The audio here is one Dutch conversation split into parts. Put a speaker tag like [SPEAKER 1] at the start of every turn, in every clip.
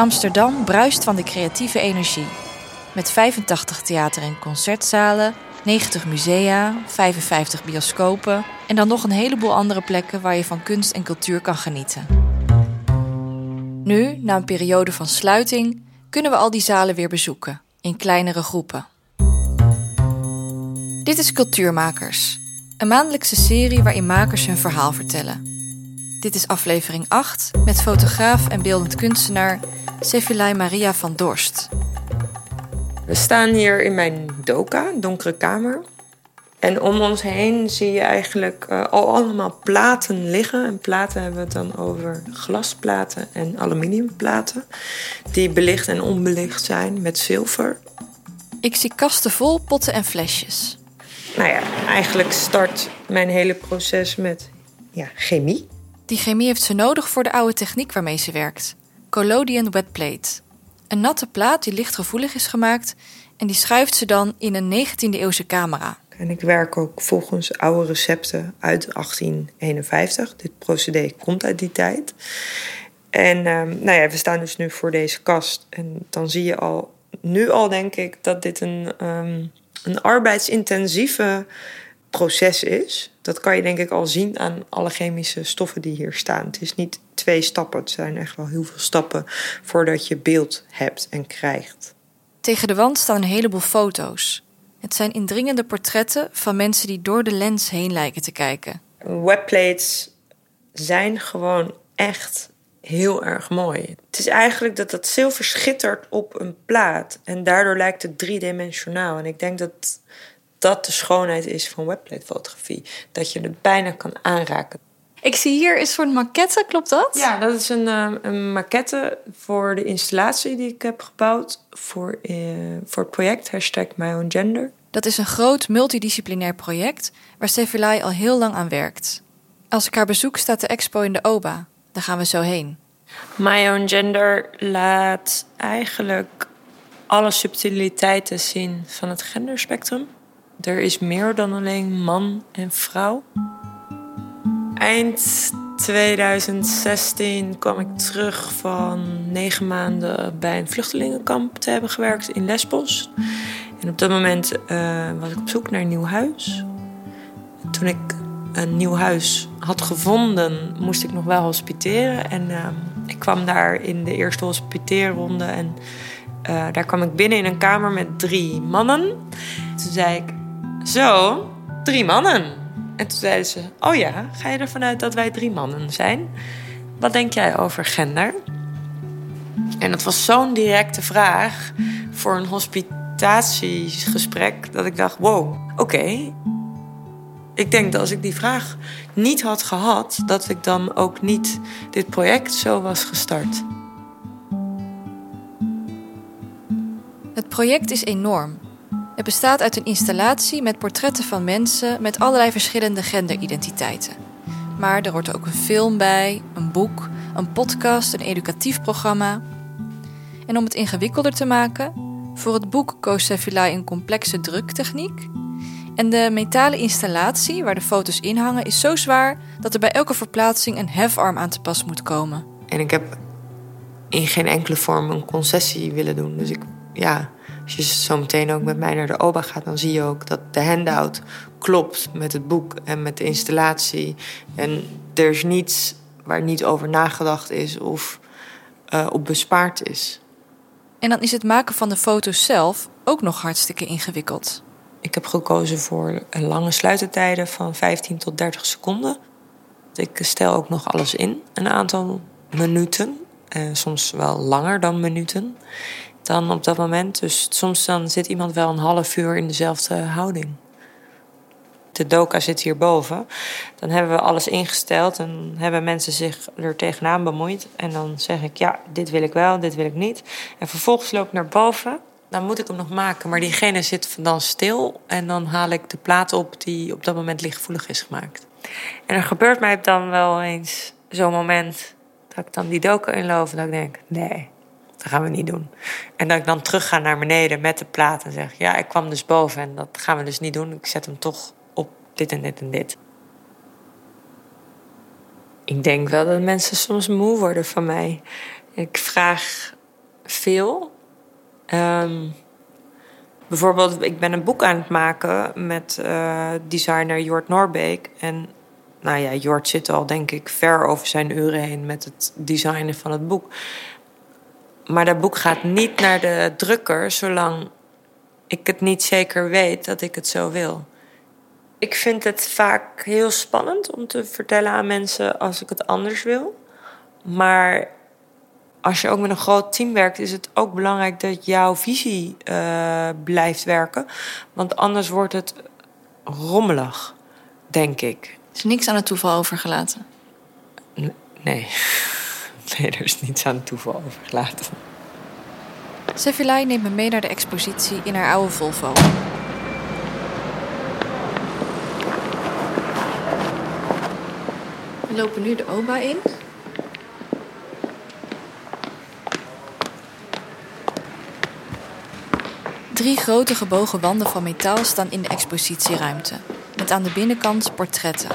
[SPEAKER 1] Amsterdam bruist van de creatieve energie. Met 85 theater- en concertzalen, 90 musea, 55 bioscopen en dan nog een heleboel andere plekken waar je van kunst en cultuur kan genieten. Nu, na een periode van sluiting, kunnen we al die zalen weer bezoeken, in kleinere groepen. Dit is Cultuurmakers, een maandelijkse serie waarin makers hun verhaal vertellen. Dit is aflevering 8 met fotograaf en beeldend kunstenaar Sefilai Maria van Dorst.
[SPEAKER 2] We staan hier in mijn doka, donkere kamer. En om ons heen zie je eigenlijk uh, al allemaal platen liggen. En platen hebben we het dan over glasplaten en aluminiumplaten. Die belicht en onbelicht zijn met zilver.
[SPEAKER 1] Ik zie kasten vol potten en flesjes.
[SPEAKER 2] Nou ja, eigenlijk start mijn hele proces met ja, chemie.
[SPEAKER 1] Die chemie heeft ze nodig voor de oude techniek waarmee ze werkt. Collodion wetplate. Een natte plaat die lichtgevoelig is gemaakt en die schuift ze dan in een 19e-eeuwse camera.
[SPEAKER 2] En ik werk ook volgens oude recepten uit 1851. Dit procedé komt uit die tijd. En um, nou ja, we staan dus nu voor deze kast. En dan zie je al, nu al denk ik, dat dit een, um, een arbeidsintensieve proces is. Dat kan je denk ik al zien aan alle chemische stoffen die hier staan. Het is niet twee stappen, het zijn echt wel heel veel stappen voordat je beeld hebt en krijgt.
[SPEAKER 1] Tegen de wand staan een heleboel foto's. Het zijn indringende portretten van mensen die door de lens heen lijken te kijken.
[SPEAKER 2] Webplates zijn gewoon echt heel erg mooi. Het is eigenlijk dat dat zilver schittert op een plaat en daardoor lijkt het driedimensionaal. En ik denk dat dat de schoonheid is van webplate-fotografie. Dat je het bijna kan aanraken.
[SPEAKER 1] Ik zie hier een soort maquette, klopt dat?
[SPEAKER 2] Ja, dat is een, uh, een maquette voor de installatie die ik heb gebouwd voor, uh, voor het project hashtag My Own Gender.
[SPEAKER 1] Dat is een groot multidisciplinair project waar Sevilai al heel lang aan werkt. Als ik haar bezoek staat de expo in de OBA. Daar gaan we zo heen.
[SPEAKER 2] My Own Gender laat eigenlijk alle subtiliteiten zien van het genderspectrum. Er is meer dan alleen man en vrouw. Eind 2016 kwam ik terug van negen maanden bij een vluchtelingenkamp te hebben gewerkt in Lesbos. En op dat moment uh, was ik op zoek naar een nieuw huis. En toen ik een nieuw huis had gevonden, moest ik nog wel hospiteren. En uh, ik kwam daar in de eerste hospiteerronde en uh, daar kwam ik binnen in een kamer met drie mannen. Toen zei ik, zo, drie mannen. En toen zeiden ze: Oh ja, ga je ervan uit dat wij drie mannen zijn? Wat denk jij over gender? En dat was zo'n directe vraag voor een hospitatiegesprek dat ik dacht: Wow, oké. Ik denk dat als ik die vraag niet had gehad, dat ik dan ook niet dit project zo was gestart.
[SPEAKER 1] Het project is enorm. Het bestaat uit een installatie met portretten van mensen met allerlei verschillende genderidentiteiten. Maar er hoort ook een film bij, een boek, een podcast, een educatief programma. En om het ingewikkelder te maken, voor het boek koos Sefilai een complexe druktechniek. En de metalen installatie waar de foto's in hangen is zo zwaar dat er bij elke verplaatsing een hefarm aan te pas moet komen.
[SPEAKER 2] En ik heb in geen enkele vorm een concessie willen doen. Dus ik, ja, als je zo meteen ook met mij naar de OBA gaat, dan zie je ook dat de handout klopt met het boek en met de installatie. En er is niets waar niet over nagedacht is of uh, op bespaard is.
[SPEAKER 1] En dan is het maken van de foto's zelf ook nog hartstikke ingewikkeld.
[SPEAKER 2] Ik heb gekozen voor lange sluitertijden van 15 tot 30 seconden. Ik stel ook nog alles in, een aantal minuten. En eh, soms wel langer dan minuten dan op dat moment. Dus soms dan zit iemand wel een half uur in dezelfde houding. De doka zit hierboven. Dan hebben we alles ingesteld en hebben mensen zich er tegenaan bemoeid. En dan zeg ik, ja, dit wil ik wel, dit wil ik niet. En vervolgens loop ik naar boven. Dan moet ik hem nog maken, maar diegene zit dan stil. En dan haal ik de plaat op die op dat moment lichtgevoelig is gemaakt. En er gebeurt mij dan wel eens zo'n moment dat ik dan die doka inloop en dat ik denk, nee, dat gaan we niet doen. En dat ik dan terug ga naar beneden met de plaat en zeg: Ja, ik kwam dus boven en dat gaan we dus niet doen. Ik zet hem toch op dit en dit en dit. Ik denk wel dat mensen soms moe worden van mij. Ik vraag veel. Ehm, bijvoorbeeld, ik ben een boek aan het maken met uh, designer Jort Norbeek. En nou ja, Jort zit al denk ik ver over zijn uren heen met het designen van het boek. Maar dat boek gaat niet naar de drukker zolang ik het niet zeker weet dat ik het zo wil. Ik vind het vaak heel spannend om te vertellen aan mensen als ik het anders wil. Maar als je ook met een groot team werkt, is het ook belangrijk dat jouw visie uh, blijft werken. Want anders wordt het rommelig, denk ik.
[SPEAKER 1] Er is niks aan het toeval overgelaten?
[SPEAKER 2] nee. nee, niets aan toeval overgelaten.
[SPEAKER 1] Sevilai neemt me mee naar de expositie in haar oude Volvo. We lopen nu de OBA in. Drie grote gebogen wanden van metaal staan in de expositieruimte. Met aan de binnenkant portretten.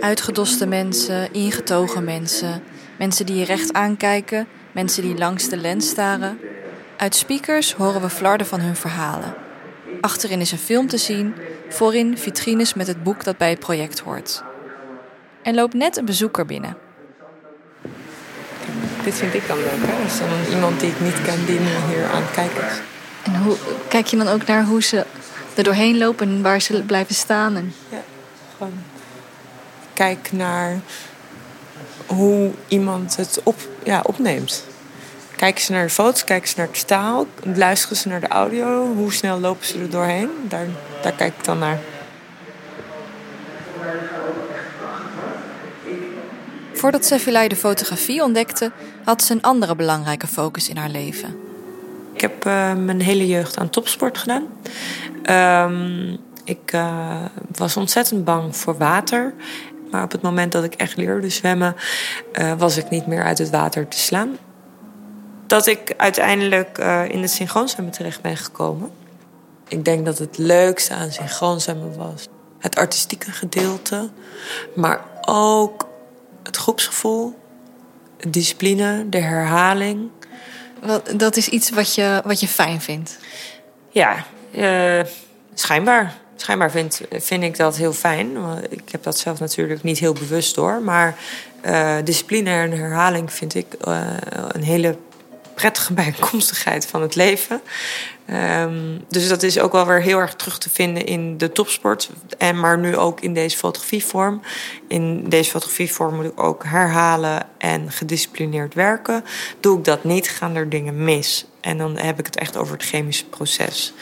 [SPEAKER 1] Uitgedoste mensen, ingetogen mensen, mensen die je recht aankijken, mensen die langs de lens staren. Uit speakers horen we flarden van hun verhalen. Achterin is een film te zien, voorin vitrines met het boek dat bij het project hoort. Er loopt net een bezoeker binnen.
[SPEAKER 2] Dit vind ik dan leuk, hè? Als dan iemand die ik niet ken, die hier aan het kijken is.
[SPEAKER 1] En hoe, kijk je dan ook naar hoe ze er doorheen lopen en waar ze blijven staan? En...
[SPEAKER 2] Ja, gewoon kijk naar hoe iemand het op, ja, opneemt. Kijken ze naar de foto's, kijken ze naar het staal, luisteren ze naar de audio, hoe snel lopen ze er doorheen. Daar, daar kijk ik dan naar.
[SPEAKER 1] Voordat Sevilay de fotografie ontdekte, had ze een andere belangrijke focus in haar leven.
[SPEAKER 2] Ik heb uh, mijn hele jeugd aan topsport gedaan. Um, ik uh, was ontzettend bang voor water. Maar op het moment dat ik echt leerde zwemmen, uh, was ik niet meer uit het water te slaan. Dat ik uiteindelijk in het synchroonzwemmen terecht ben gekomen. Ik denk dat het leukste aan synchroonzwemmen was het artistieke gedeelte, maar ook het groepsgevoel, de discipline, de herhaling.
[SPEAKER 1] Dat is iets wat je, wat je fijn vindt?
[SPEAKER 2] Ja, uh, schijnbaar. Schijnbaar vind, vind ik dat heel fijn. Ik heb dat zelf natuurlijk niet heel bewust door. Maar uh, discipline en herhaling vind ik uh, een hele prettige bijkomstigheid van het leven. Um, dus dat is ook wel weer heel erg terug te vinden in de topsport. En maar nu ook in deze fotografievorm. In deze fotografievorm moet ik ook herhalen en gedisciplineerd werken. Doe ik dat niet, gaan er dingen mis. En dan heb ik het echt over het chemische proces.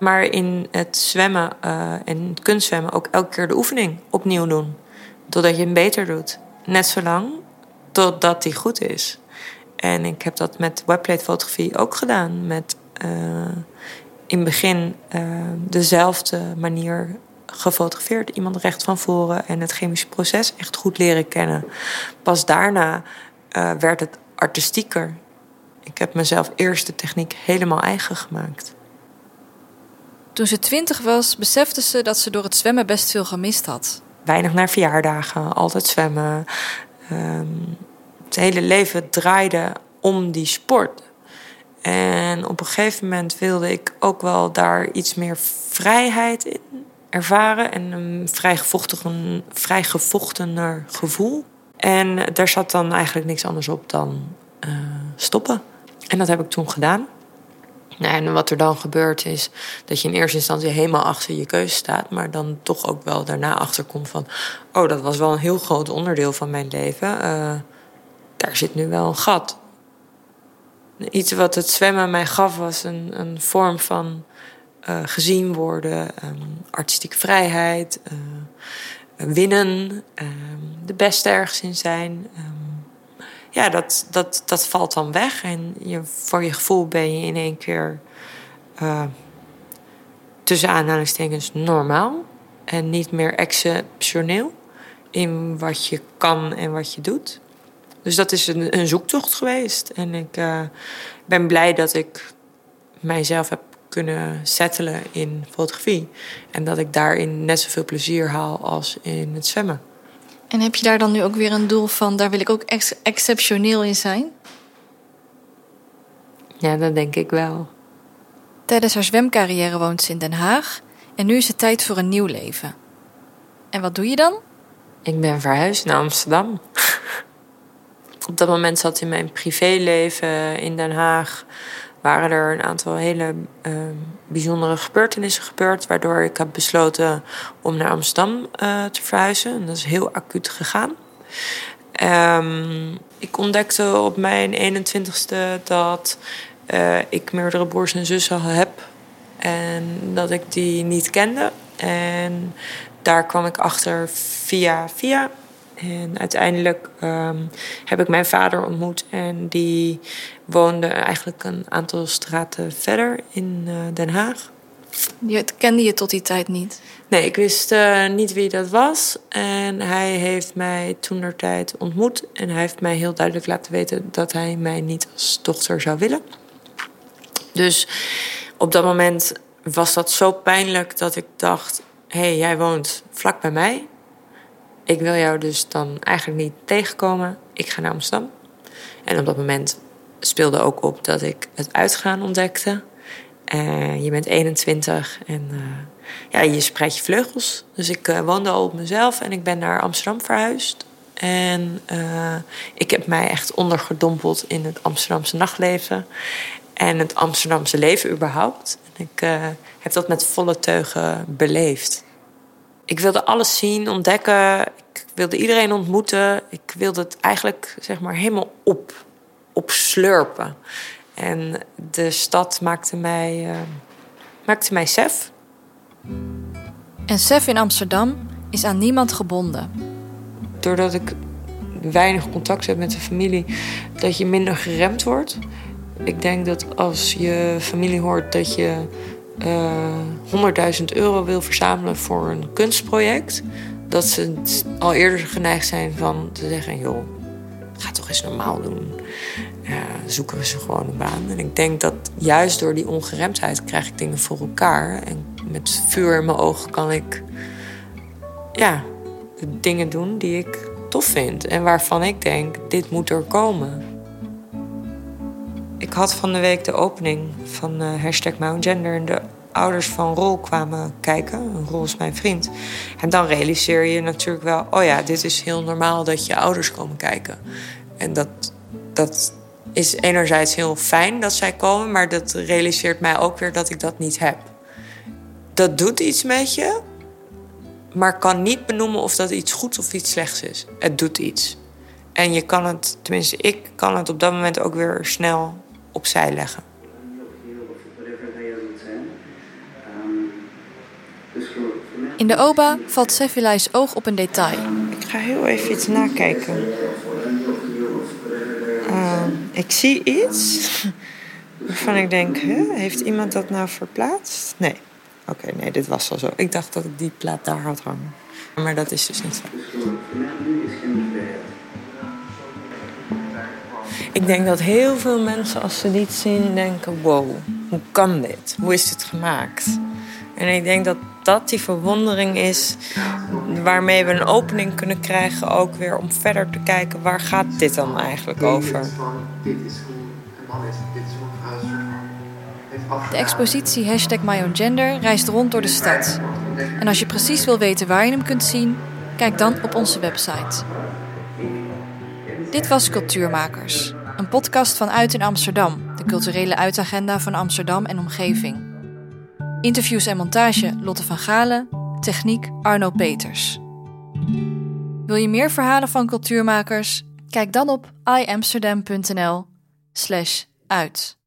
[SPEAKER 2] Maar in het zwemmen uh, en het kunstzwemmen ook elke keer de oefening opnieuw doen. Totdat je hem beter doet. Net zolang totdat die goed is. En ik heb dat met webplate-fotografie ook gedaan. Met uh, in het begin uh, dezelfde manier gefotografeerd. Iemand recht van voren en het chemische proces echt goed leren kennen. Pas daarna werd het artistieker. Ik heb mezelf eerst de techniek helemaal eigen gemaakt.
[SPEAKER 1] Toen ze twintig was, besefte ze dat ze door het zwemmen best veel gemist had.
[SPEAKER 2] Weinig naar verjaardagen, altijd zwemmen. Um, het hele leven draaide om die sport. En op een gegeven moment wilde ik ook wel daar iets meer vrijheid in ervaren. En een vrij, vrij gevochtener gevoel. En daar zat dan eigenlijk niks anders op dan uh, stoppen. En dat heb ik toen gedaan. Nou, en wat er dan gebeurt is dat je in eerste instantie helemaal achter je keuze staat, maar dan toch ook wel daarna achterkomt van: oh, dat was wel een heel groot onderdeel van mijn leven. Uh, daar zit nu wel een gat. Iets wat het zwemmen mij gaf was een, een vorm van uh, gezien worden, um, artistieke vrijheid, uh, winnen, um, de beste ergens in zijn. Um, ja, dat, dat, dat valt dan weg en je, voor je gevoel ben je in één keer uh, tussen aanhalingstekens normaal en niet meer exceptioneel in wat je kan en wat je doet. Dus dat is een, een zoektocht geweest. En ik uh, ben blij dat ik mijzelf heb kunnen settelen in fotografie. En dat ik daarin net zoveel plezier haal als in het zwemmen.
[SPEAKER 1] En heb je daar dan nu ook weer een doel van, daar wil ik ook ex exceptioneel in zijn?
[SPEAKER 2] Ja, dat denk ik wel.
[SPEAKER 1] Tijdens haar zwemcarrière woont ze in Den Haag en nu is het tijd voor een nieuw leven. En wat doe je dan?
[SPEAKER 2] Ik ben verhuisd naar Amsterdam. Op dat moment zat in mijn privéleven in Den Haag waren er een aantal hele uh, bijzondere gebeurtenissen gebeurd, waardoor ik heb besloten om naar Amsterdam uh, te verhuizen. En dat is heel acuut gegaan. Um, ik ontdekte op mijn 21ste dat uh, ik meerdere broers en zussen heb en dat ik die niet kende. En daar kwam ik achter via via. En uiteindelijk um, heb ik mijn vader ontmoet en die woonde eigenlijk een aantal straten verder in uh, Den Haag.
[SPEAKER 1] Je kende je tot die tijd niet?
[SPEAKER 2] Nee, ik wist uh, niet wie dat was. En hij heeft mij toen der tijd ontmoet. En hij heeft mij heel duidelijk laten weten dat hij mij niet als dochter zou willen. Dus op dat moment was dat zo pijnlijk dat ik dacht: hé, hey, jij woont vlak bij mij. Ik wil jou dus dan eigenlijk niet tegenkomen. Ik ga naar Amsterdam. En op dat moment speelde ook op dat ik het uitgaan ontdekte. Uh, je bent 21 en uh, ja, je spreidt je vleugels. Dus ik uh, woonde al op mezelf en ik ben naar Amsterdam verhuisd. En ik heb mij echt ondergedompeld in het Amsterdamse nachtleven. En het Amsterdamse leven überhaupt. En ik heb dat met volle teugen beleefd. Ik wilde alles zien, ontdekken. Ik wilde iedereen ontmoeten. Ik wilde het eigenlijk zeg maar helemaal op op slurpen. En de stad maakte mij, uh, maakte mij sef.
[SPEAKER 1] En sef in Amsterdam is aan niemand gebonden.
[SPEAKER 2] Doordat ik weinig contact heb met de familie, dat je minder geremd wordt. Ik denk dat als je familie hoort dat je uh, eh, 100.000 euro wil verzamelen voor een kunstproject, dat ze al eerder geneigd zijn van te zeggen: joh, ga toch eens normaal doen. Zoeken we ze gewoon een baan. En ik denk dat juist door die ongeremdheid krijg ik dingen voor elkaar. En met vuur in mijn ogen kan ik ja, dingen doen die ik tof vind. En waarvan ik denk, dit moet er komen. Ik had van de week de opening van uh, hashtag Gender. En de ouders van Rol kwamen kijken. Rol is mijn vriend. En dan realiseer je natuurlijk wel... oh ja, dit is heel normaal dat je ouders komen kijken. En dat, dat is enerzijds heel fijn dat zij komen, maar dat realiseert mij ook weer dat ik dat niet heb. Dat doet iets met je, maar kan niet benoemen of dat iets goeds of iets slechts is. Het doet iets. En je kan het, tenminste, ik kan het op dat moment ook weer snel opzij leggen.
[SPEAKER 1] In de OBA valt Sevilai's oog op een detail.
[SPEAKER 2] Ik ga heel even iets nakijken. Uh, ik zie iets waarvan ik denk, heeft iemand dat nou verplaatst? Nee. Oké, nee, dit was al zo. Ik dacht dat ik die plaat daar had hangen. Maar dat is dus niet zo. Ik denk dat heel veel mensen als ze dit zien denken... wow, hoe kan dit? Hoe is dit gemaakt? En ik denk dat dat die verwondering is waarmee we een opening kunnen krijgen ook weer om verder te kijken waar gaat dit dan eigenlijk over.
[SPEAKER 1] De expositie hashtag MyOwnGender reist rond door de stad. En als je precies wil weten waar je hem kunt zien, kijk dan op onze website. Dit was Cultuurmakers, een podcast van Uit in Amsterdam, de culturele uitagenda van Amsterdam en omgeving. Interviews en montage Lotte van Galen. Techniek Arno Peters. Wil je meer verhalen van cultuurmakers? Kijk dan op iamsterdam.nl/uit.